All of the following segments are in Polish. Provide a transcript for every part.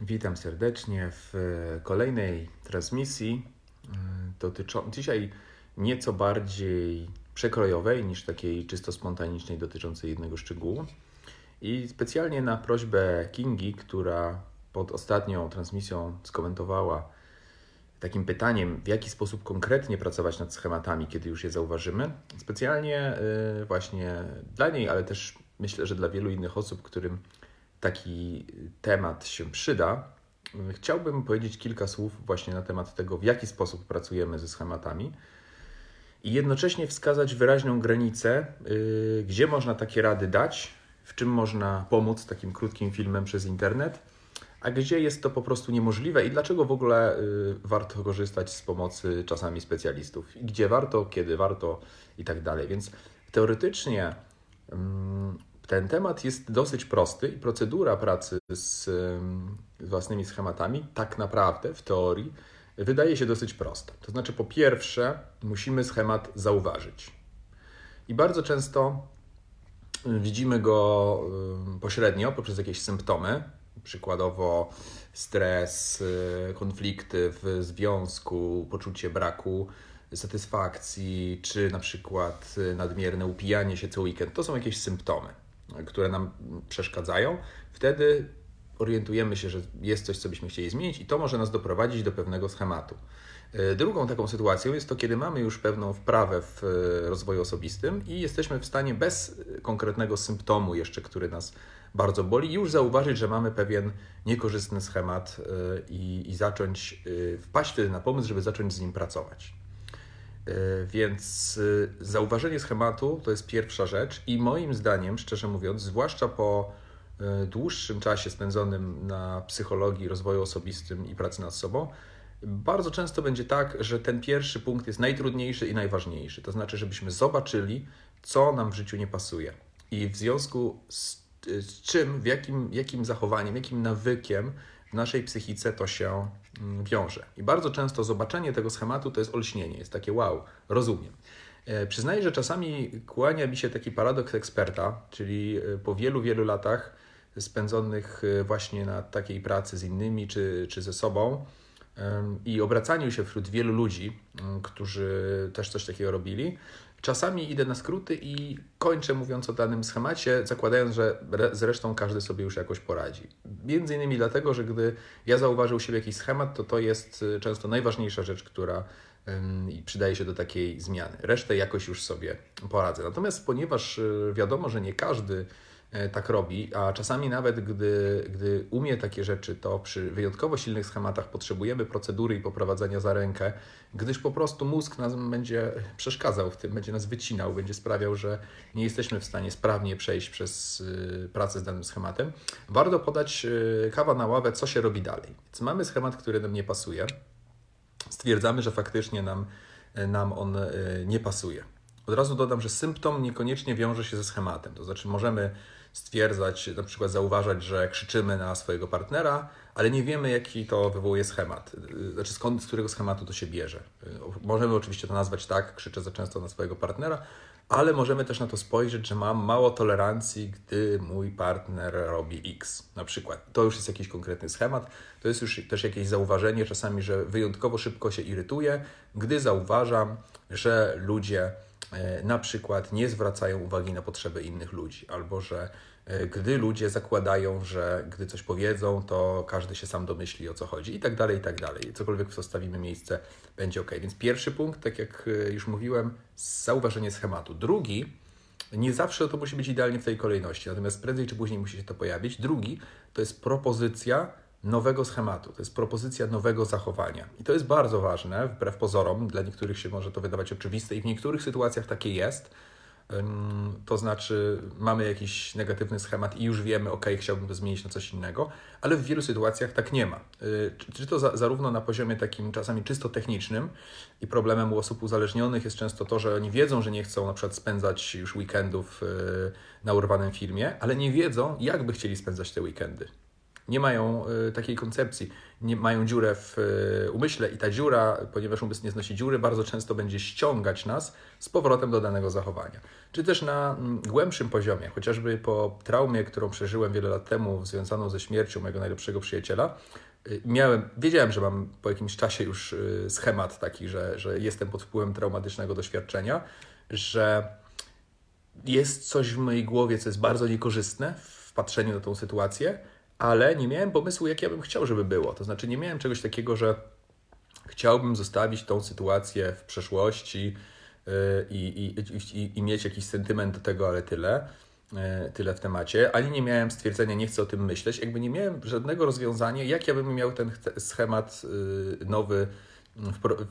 Witam serdecznie w kolejnej transmisji dotyczą dzisiaj nieco bardziej przekrojowej niż takiej czysto spontanicznej dotyczącej jednego szczegółu. I specjalnie na prośbę Kingi, która pod ostatnią transmisją skomentowała takim pytaniem, w jaki sposób konkretnie pracować nad schematami, kiedy już je zauważymy, specjalnie y, właśnie dla niej, ale też myślę, że dla wielu innych osób, którym taki temat się przyda, chciałbym powiedzieć kilka słów właśnie na temat tego, w jaki sposób pracujemy ze schematami i jednocześnie wskazać wyraźną granicę, yy, gdzie można takie rady dać, w czym można pomóc takim krótkim filmem przez internet, a gdzie jest to po prostu niemożliwe i dlaczego w ogóle yy, warto korzystać z pomocy czasami specjalistów, i gdzie warto, kiedy warto i tak dalej. Więc teoretycznie ten temat jest dosyć prosty i procedura pracy z, własnymi schematami tak naprawdę w teorii wydaje się dosyć prosta. To znaczy, po pierwsze, musimy schemat zauważyć. I bardzo często widzimy go pośrednio poprzez jakieś symptomy, przykładowo stres, y, konflikty w związku, poczucie braku satysfakcji, czy na przykład y, nadmierne upijanie się co weekend. To są jakieś symptomy które nam przeszkadzają, wtedy orientujemy się, że jest coś, co byśmy chcieli zmienić, i to może nas doprowadzić do pewnego schematu. E, drugą taką sytuacją jest to, kiedy mamy już pewną wprawę w e, rozwoju osobistym i jesteśmy w stanie bez konkretnego symptomu, jeszcze który nas bardzo boli, już zauważyć, że mamy pewien niekorzystny schemat e, i, i zacząć wpaść wtedy na pomysł, żeby zacząć z nim pracować. E, więc e, zauważenie schematu to jest pierwsza rzecz, i moim zdaniem, szczerze mówiąc, zwłaszcza po e, dłuższym czasie spędzonym na psychologii, rozwoju osobistym i pracy nad sobą, bardzo często będzie tak, że ten pierwszy punkt jest najtrudniejszy i najważniejszy. To znaczy, żebyśmy zobaczyli, co nam w życiu nie pasuje. I w związku z, z czym, w jakim, jakim zachowaniem, jakim nawykiem w naszej psychice to się wiąże. I bardzo często zobaczenie tego schematu to jest olśnienie, jest takie wow, rozumiem. E, przyznaję, że czasami kłania mi się taki paradoks eksperta, czyli e, po wielu, wielu latach spędzonych e, właśnie na takiej pracy z innymi czy, czy ze sobą i obracaniu się wśród wielu ludzi, którzy też coś takiego robili, Czasami idę na skróty i kończę mówiąc o danym schemacie, zakładając, że zresztą każdy sobie już jakoś poradzi. Między innymi dlatego, że gdy ja zauważył siebie jakiś schemat, to to jest y, często najważniejsza rzecz, która i przydaje się do takiej zmiany. Resztę jakoś już sobie poradzę. Natomiast ponieważ y, wiadomo, że nie każdy tak robi, a czasami nawet gdy, gdy umie takie rzeczy, to przy wyjątkowo silnych schematach potrzebujemy procedury i poprowadzenia za rękę, gdyż po prostu mózg nas będzie przeszkadzał w tym, będzie nas wycinał, będzie sprawiał, że nie jesteśmy w stanie sprawnie przejść przez y, pracę z danym schematem. Warto podać y, kawa na ławę, co się robi dalej. Więc mamy schemat, który nam nie pasuje, stwierdzamy, że faktycznie nam, nam on y, nie pasuje. Od razu dodam, że symptom niekoniecznie wiąże się ze schematem. To znaczy, możemy stwierdzać, na przykład zauważać, że krzyczymy na swojego partnera, ale nie wiemy, jaki to wywołuje schemat. Znaczy, skąd, z którego schematu to się bierze. Możemy oczywiście to nazwać tak, krzyczę za często na swojego partnera, ale możemy też na to spojrzeć, że mam mało tolerancji, gdy mój partner robi X. Na przykład to już jest jakiś konkretny schemat, to jest już też jakieś zauważenie czasami, że wyjątkowo szybko się irytuję, gdy zauważam, że ludzie na przykład nie zwracają uwagi na potrzeby innych ludzi, albo że e, gdy ludzie zakładają, że gdy coś powiedzą, to każdy się sam domyśli o co chodzi i tak dalej, i tak dalej. Cokolwiek zostawimy miejsce, będzie ok. Więc pierwszy punkt, tak jak e, już mówiłem, zauważenie schematu. Drugi, nie zawsze to musi być idealnie w tej kolejności, natomiast prędzej czy później musi się to pojawić. Drugi to jest propozycja nowego schematu, to jest propozycja nowego zachowania. I to jest bardzo ważne, wbrew pozorom, dla niektórych się może to wydawać oczywiste i w niektórych sytuacjach takie jest. To znaczy, mamy jakiś negatywny schemat i już wiemy, ok, chciałbym to zmienić na coś innego, ale w wielu sytuacjach tak nie ma. Y, czy to za, zarówno na poziomie takim czasami czysto technicznym i problemem u osób uzależnionych jest często to, że oni wiedzą, że nie chcą na przykład spędzać już weekendów y, na urwanym filmie, ale nie wiedzą, jak by chcieli spędzać te weekendy. Nie mają y, takiej koncepcji, nie mają dziurę w y, umyśle i ta dziura, ponieważ umysł nie znosi dziury, bardzo często będzie ściągać nas z powrotem do danego zachowania. Czy też na mm, głębszym poziomie, chociażby po traumie, którą przeżyłem wiele lat temu, związaną ze śmiercią mojego najlepszego przyjaciela, y, miałem, wiedziałem, że mam po jakimś czasie już schemat taki, że, że jestem pod wpływem traumatycznego doświadczenia, że jest coś w mojej głowie, co jest bardzo niekorzystne w patrzeniu na tą sytuację, ale nie miałem pomysłu, jak ja bym chciał, żeby było. To znaczy, nie miałem czegoś takiego, że chciałbym zostawić tą sytuację w przeszłości yy, i, i, i, i mieć jakiś sentyment do tego, ale tyle. Yy, tyle w temacie, ani nie miałem stwierdzenia, nie chcę o tym myśleć, jakby nie miałem żadnego rozwiązania, jak ja bym miał ten schemat yy, nowy,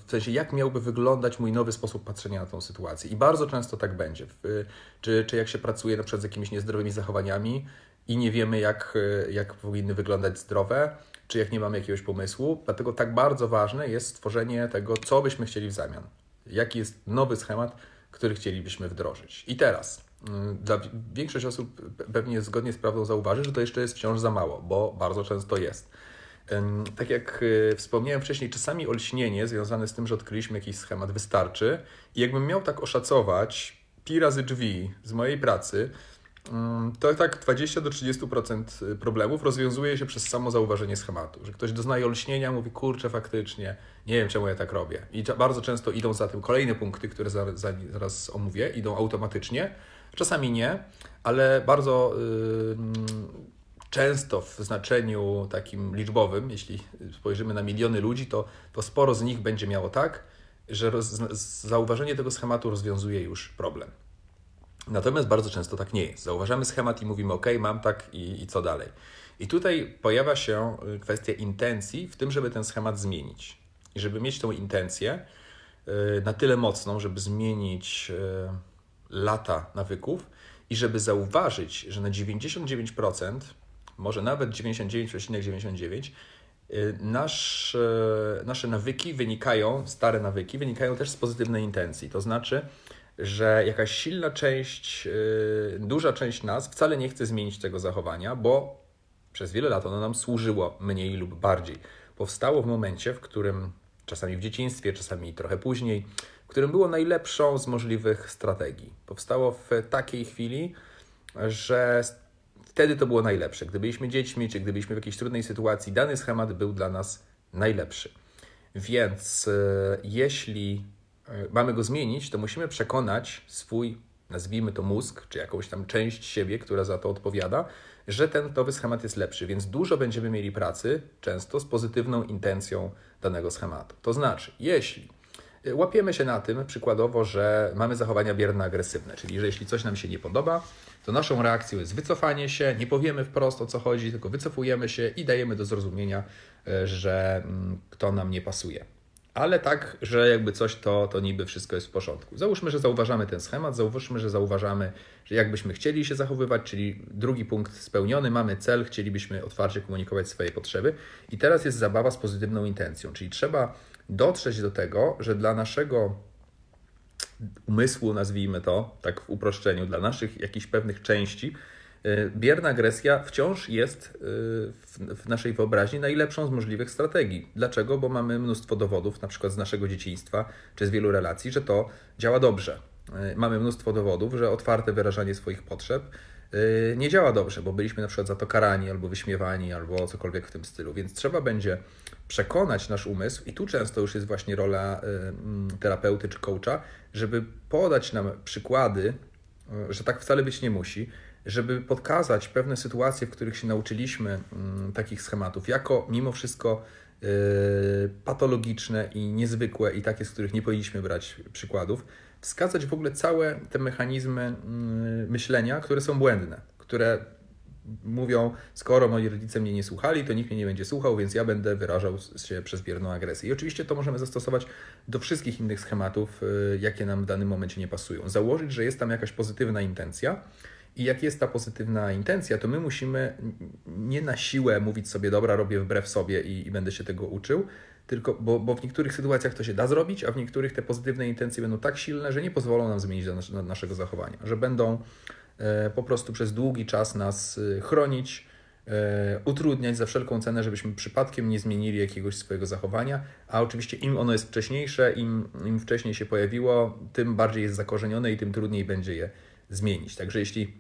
w sensie jak miałby wyglądać mój nowy sposób patrzenia na tą sytuację. I bardzo często tak będzie. Czy, czy jak się pracuje na przykład z jakimiś niezdrowymi zachowaniami, i nie wiemy, jak, e, jak powinny wyglądać zdrowe, czy jak nie mamy jakiegoś pomysłu. Dlatego tak bardzo ważne jest stworzenie tego, co byśmy chcieli w zamian. Jaki jest nowy schemat, który chcielibyśmy wdrożyć. I teraz, mm, dla większość osób pewnie zgodnie z prawdą zauważy, że to jeszcze jest wciąż za mało, bo bardzo często jest. Tak jak e, wspomniałem wcześniej, czasami olśnienie związane z tym, że odkryliśmy jakiś schemat wystarczy. I jakbym miał tak oszacować pi razy drzwi z mojej pracy, to tak 20 do 30% y, problemów rozwiązuje się przez samo zauważenie schematu. Że ktoś doznaje olśnienia, mówi, kurczę, faktycznie, nie wiem czemu ja tak robię. I bardzo często idą za tym kolejne punkty, które zaraz omówię, idą automatycznie. Czasami nie, ale bardzo często w znaczeniu takim liczbowym, jeśli spojrzymy na miliony ludzi, to, to sporo z nich będzie miało tak, że roz, zauważenie tego schematu rozwiązuje już problem. Natomiast bardzo często tak nie jest. Zauważamy schemat i mówimy, OK, mam tak i, i co dalej. I tutaj pojawia się y, kwestia intencji w tym, żeby ten schemat zmienić. I żeby mieć tą intencję y, na tyle mocną, żeby zmienić y, lata nawyków i żeby zauważyć, że na 99%, może nawet 99,99%, ,99, nasz, nasze nawyki wynikają, stare nawyki wynikają też z pozytywnej intencji. To znaczy, że jakaś silna część, yy, duża część nas wcale nie chce zmienić tego zachowania, bo przez wiele lat ono nam służyło mniej lub bardziej. Powstało w momencie, w którym czasami w dzieciństwie, czasami trochę później, w którym było najlepszą z możliwych strategii. Powstało w takiej chwili, że wtedy to było najlepsze. Gdy byliśmy dziećmi, czy gdy byliśmy w jakiejś trudnej sytuacji, dany schemat był dla nas najlepszy. Więc yy, jeśli mamy go zmienić, to musimy przekonać swój, nazwijmy to mózg, czy jakąś tam część siebie, która za to odpowiada, że ten nowy schemat jest lepszy, więc dużo będziemy mieli pracy, często z pozytywną intencją danego schematu. To znaczy, jeśli e, łapiemy się na tym, przykładowo, że mamy zachowania bierne-agresywne, czyli że jeśli coś nam się nie podoba, to naszą reakcją jest wycofanie się, nie powiemy wprost o co chodzi, tylko wycofujemy się i dajemy do zrozumienia, e, że mm, to nam nie pasuje ale tak, że jakby coś to, to niby wszystko jest w porządku. Załóżmy, że zauważamy ten schemat, załóżmy, że zauważamy, że jakbyśmy chcieli się zachowywać, czyli drugi punkt spełniony, mamy cel, chcielibyśmy otwarcie komunikować swoje potrzeby i teraz jest zabawa z pozytywną intencją, czyli trzeba dotrzeć do tego, że dla naszego umysłu, nazwijmy to, tak w uproszczeniu, dla naszych jakichś pewnych części, bierna agresja wciąż jest e, w naszej wyobraźni najlepszą z możliwych strategii. Dlaczego? Bo mamy mnóstwo dowodów, na przykład z naszego dzieciństwa czy z wielu relacji, że to działa dobrze. E, mamy mnóstwo dowodów, że otwarte wyrażanie swoich potrzeb nie działa dobrze, bo byliśmy na przykład za to karani albo wyśmiewani, albo cokolwiek w tym stylu. Więc trzeba będzie przekonać nasz umysł, i tu często już jest właśnie rola terapeuty czy coacha, żeby podać nam przykłady, że tak wcale być nie musi, żeby pokazać pewne sytuacje, w których się nauczyliśmy mm, takich schematów, jako mimo wszystko y, patologiczne i niezwykłe i takie, z których nie powinniśmy brać przykładów, wskazać w ogóle całe te mechanizmy mm, myślenia, które są błędne, które mówią, skoro moi rodzice mnie nie słuchali, to nikt mnie nie będzie słuchał, więc ja będę wyrażał się przez bierną agresję. I oczywiście to możemy zastosować do wszystkich innych schematów, y, jakie nam w danym momencie nie pasują. Założyć, że jest tam jakaś pozytywna intencja, i jak jest ta pozytywna intencja, to my musimy nie na siłę mówić sobie, dobra, robię wbrew sobie i, i będę się tego uczył, tylko, bo, bo, w niektórych sytuacjach to się da zrobić, a w niektórych te pozytywne intencje będą tak silne, że nie pozwolą nam zmienić nas, naszego zachowania, że będą e, po prostu przez długi czas nas e, chronić e, utrudniać za wszelką cenę, żebyśmy przypadkiem nie zmienili jakiegoś swojego zachowania, a oczywiście im ono jest wcześniejsze, im, im wcześniej się pojawiło, tym bardziej jest zakorzenione i tym trudniej będzie je zmienić. Także jeśli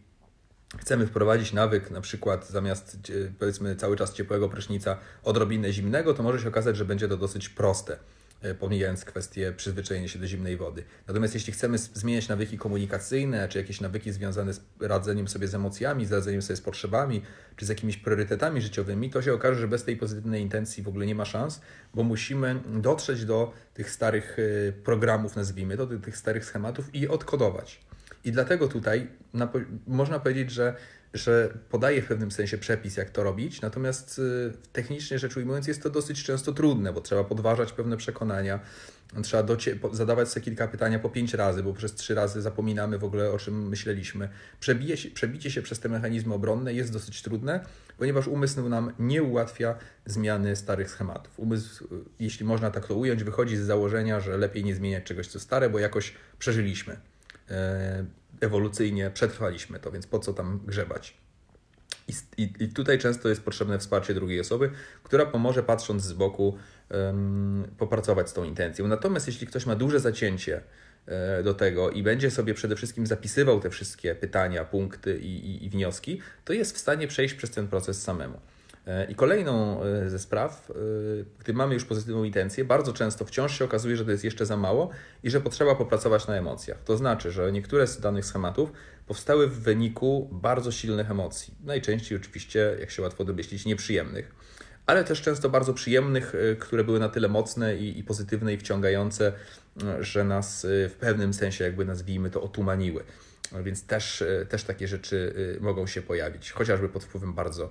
chcemy wprowadzić nawyk, na przykład zamiast powiedzmy cały czas ciepłego prysznica odrobinę zimnego, to może się okazać, że będzie to dosyć proste. E, pomijając kwestię przyzwyczajenia się do zimnej wody. Natomiast jeśli chcemy zmieniać nawyki komunikacyjne, czy jakieś nawyki związane z radzeniem sobie z emocjami, z radzeniem sobie z potrzebami, czy z jakimiś priorytetami życiowymi, to się okaże, że bez tej pozytywnej intencji w ogóle nie ma szans, bo musimy dotrzeć do tych starych e, programów, nazwijmy to, do tych starych schematów i odkodować. I dlatego tutaj można powiedzieć, że że podaje w pewnym sensie przepis, jak to robić, natomiast y, technicznie rzecz ujmując, jest to dosyć często trudne, bo trzeba podważać pewne przekonania, trzeba docie- zadawać sobie kilka pytania po pięć razy, bo przez trzy razy zapominamy w ogóle o czym myśleliśmy. Przebije się, przebicie się przez te mechanizmy obronne jest dosyć trudne, ponieważ umysł nam nie ułatwia zmiany starych schematów. Umysł, y, jeśli można tak to ująć, wychodzi z założenia, że lepiej nie zmieniać czegoś, co stare, bo jakoś przeżyliśmy. E, ewolucyjnie przetrwaliśmy to, więc po co tam grzebać? I, i, I, tutaj często jest potrzebne wsparcie drugiej osoby, która pomoże, patrząc z boku, um, popracować z tą intencją. Natomiast jeśli ktoś ma duże zacięcie e, do tego i będzie sobie przede wszystkim zapisywał te wszystkie pytania, punkty i, i wnioski, to jest w stanie przejść przez ten proces samemu. E, I kolejną e, ze spraw, e, gdy mamy już pozytywną intencję, bardzo często wciąż się okazuje, że to jest jeszcze za mało i że potrzeba popracować na emocjach. To znaczy, że niektóre z danych schematów powstały w wyniku bardzo silnych emocji. Najczęściej oczywiście, jak się łatwo domyślić, nieprzyjemnych, ale też często bardzo przyjemnych, które były na tyle mocne i, i pozytywne i wciągające, że nas w pewnym sensie, jakby nazwijmy to, otumaniły. Więc też, też takie rzeczy mogą się pojawić, chociażby pod wpływem bardzo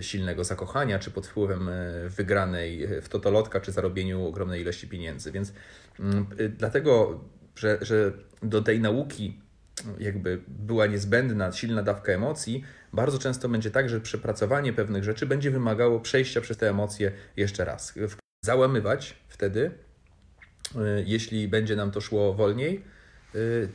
silnego zakochania, czy pod wpływem e, wygranej e, w totolotka, czy zarobieniu ogromnej ilości pieniędzy. Więc mm, e, dlatego, że, że do tej nauki jakby była niezbędna silna dawka emocji, bardzo często będzie tak, że przepracowanie pewnych rzeczy będzie wymagało przejścia przez te emocje jeszcze raz. Załamywać wtedy, jeśli będzie nam to szło wolniej,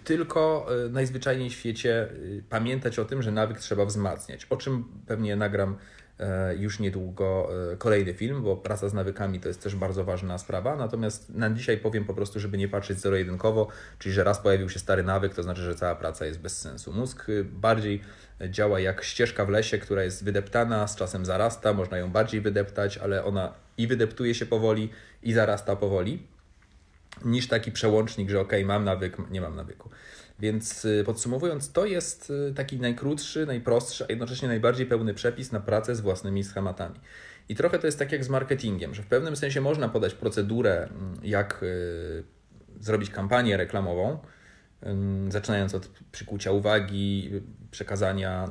tylko najzwyczajniej w świecie pamiętać o tym, że nawyk trzeba wzmacniać, o czym pewnie nagram E, już niedługo e, kolejny film, bo praca z nawykami to jest też bardzo ważna sprawa. Natomiast na dzisiaj powiem po prostu, żeby nie patrzeć zero-jedynkowo, czyli że raz pojawił się stary nawyk, to znaczy, że cała praca jest bez sensu. Mózg y, bardziej działa jak ścieżka w lesie, która jest wydeptana, z czasem zarasta, można ją bardziej wydeptać, ale ona i wydeptuje się powoli, i zarasta powoli, niż taki przełącznik, że ok, mam nawyk, nie mam nawyku. Więc y, podsumowując, to jest y, taki najkrótszy, najprostszy, a jednocześnie najbardziej pełny przepis na pracę z własnymi schematami. I trochę to jest tak jak z marketingiem, że w pewnym sensie można podać procedurę, mm, jak y, zrobić kampanię reklamową, zaczynając od przykucia uwagi, przekazania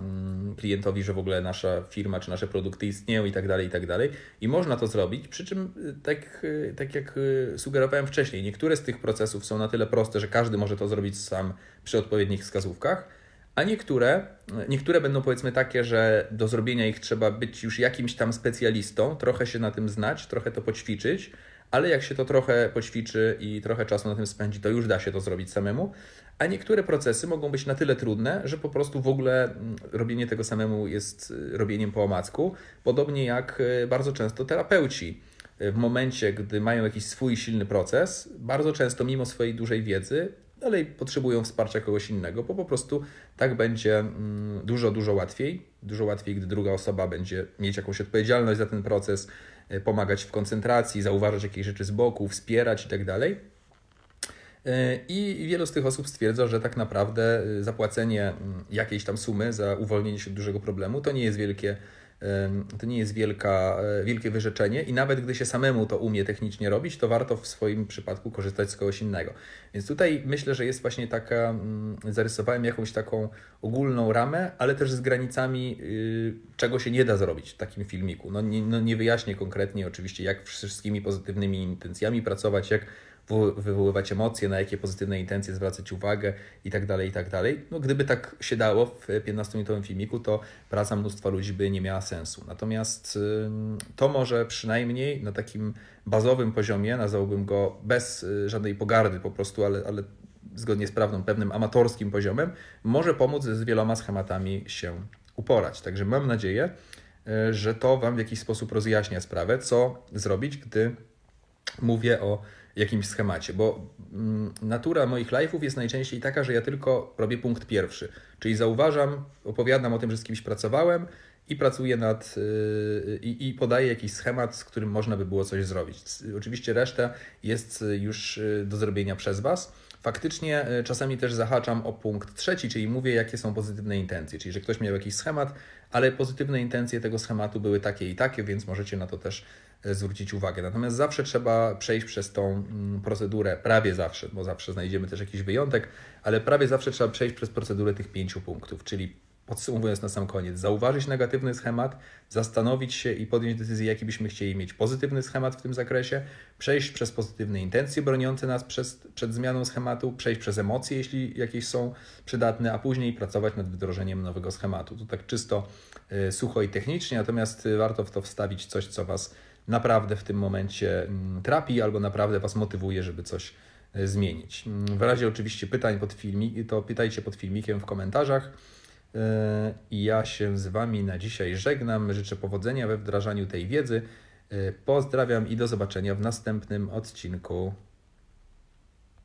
klientowi, że w ogóle nasza firma czy nasze produkty istnieją i tak dalej, i tak dalej. I można to zrobić, przy czym tak, tak jak sugerowałem wcześniej, niektóre z tych procesów są na tyle proste, że każdy może to zrobić sam przy odpowiednich wskazówkach, a niektóre, niektóre będą powiedzmy takie, że do zrobienia ich trzeba być już jakimś tam specjalistą, trochę się na tym znać, trochę to poćwiczyć, ale jak się to trochę poćwiczy i trochę czasu na tym spędzi, to już da się to zrobić samemu. A niektóre procesy mogą być na tyle trudne, że po prostu w ogóle mm, robienie tego samemu jest y, robieniem po omacku. Podobnie jak y, bardzo często terapeuci y, w momencie, gdy mają jakiś swój silny proces, bardzo często mimo swojej dużej wiedzy dalej potrzebują wsparcia kogoś innego, bo po prostu tak będzie mm, dużo, dużo łatwiej. Dużo łatwiej, gdy druga osoba będzie mieć jakąś odpowiedzialność za ten proces, pomagać w koncentracji, zauważać jakieś rzeczy z boku, wspierać itd. Tak e, I wielu z tych osób stwierdza, że tak naprawdę e, zapłacenie mm, jakiejś tam sumy za uwolnienie się od dużego problemu to nie jest wielkie to nie jest wielka, e, wielkie wyrzeczenie i nawet gdy się samemu to umie technicznie robić, to warto w swoim przypadku korzystać z kogoś innego. Więc tutaj myślę, że jest właśnie taka, mm, zarysowałem jakąś taką ogólną ramę, ale też z granicami, y, czego się nie da zrobić w takim filmiku. No nie, no nie wyjaśnię konkretnie oczywiście, jak wszystkimi pozytywnymi intencjami pracować, jak wywoływać emocje, na jakie pozytywne intencje zwracać uwagę i tak dalej, i tak dalej. No, gdyby tak się dało w 15-minutowym filmiku, to praca mnóstwa ludzi by nie miała sensu. Natomiast to może przynajmniej na takim bazowym poziomie, nazwałbym go bez y, żadnej pogardy po prostu, ale, ale zgodnie z prawdą, pewnym amatorskim poziomem, może pomóc z wieloma schematami się uporać. Także mam nadzieję, e, że to Wam w jakiś sposób rozjaśnia sprawę, co zrobić, gdy mówię o jakimś schemacie, bo mm, natura moich live'ów jest najczęściej taka, że ja tylko robię punkt pierwszy, czyli zauważam, opowiadam o tym, że z kimś pracowałem i pracuję nad yy, i podaję jakiś schemat, z którym można by było coś zrobić. Oczywiście reszta jest już yy, do zrobienia przez Was. Faktycznie czasami też zahaczam o punkt trzeci, czyli mówię, jakie są pozytywne intencje, czyli że ktoś miał jakiś schemat, ale pozytywne intencje tego schematu były takie i takie, więc możecie na to też zwrócić uwagę. Natomiast zawsze trzeba przejść przez tą mm, procedurę, prawie zawsze, bo zawsze znajdziemy też jakiś wyjątek, ale prawie zawsze trzeba przejść przez procedurę tych pięciu punktów, czyli podsumowując na sam koniec, zauważyć negatywny schemat, zastanowić się i podjąć decyzję, jaki byśmy chcieli mieć pozytywny schemat w tym zakresie, przejść przez pozytywne intencje broniące nas przez, przed zmianą schematu, przejść przez emocje, jeśli jakieś są przydatne, a później pracować nad wdrożeniem nowego schematu. To tak czysto y, sucho i technicznie, natomiast y, warto w to wstawić coś, co Was naprawdę w tym momencie mm, trapi albo naprawdę Was motywuje, żeby coś e, zmienić. Mm, w razie oczywiście pytań pod filmik, to pytajcie pod filmikiem w komentarzach. E, I ja się z Wami na dzisiaj żegnam. Życzę powodzenia we wdrażaniu tej wiedzy. E, pozdrawiam i do zobaczenia w następnym odcinku.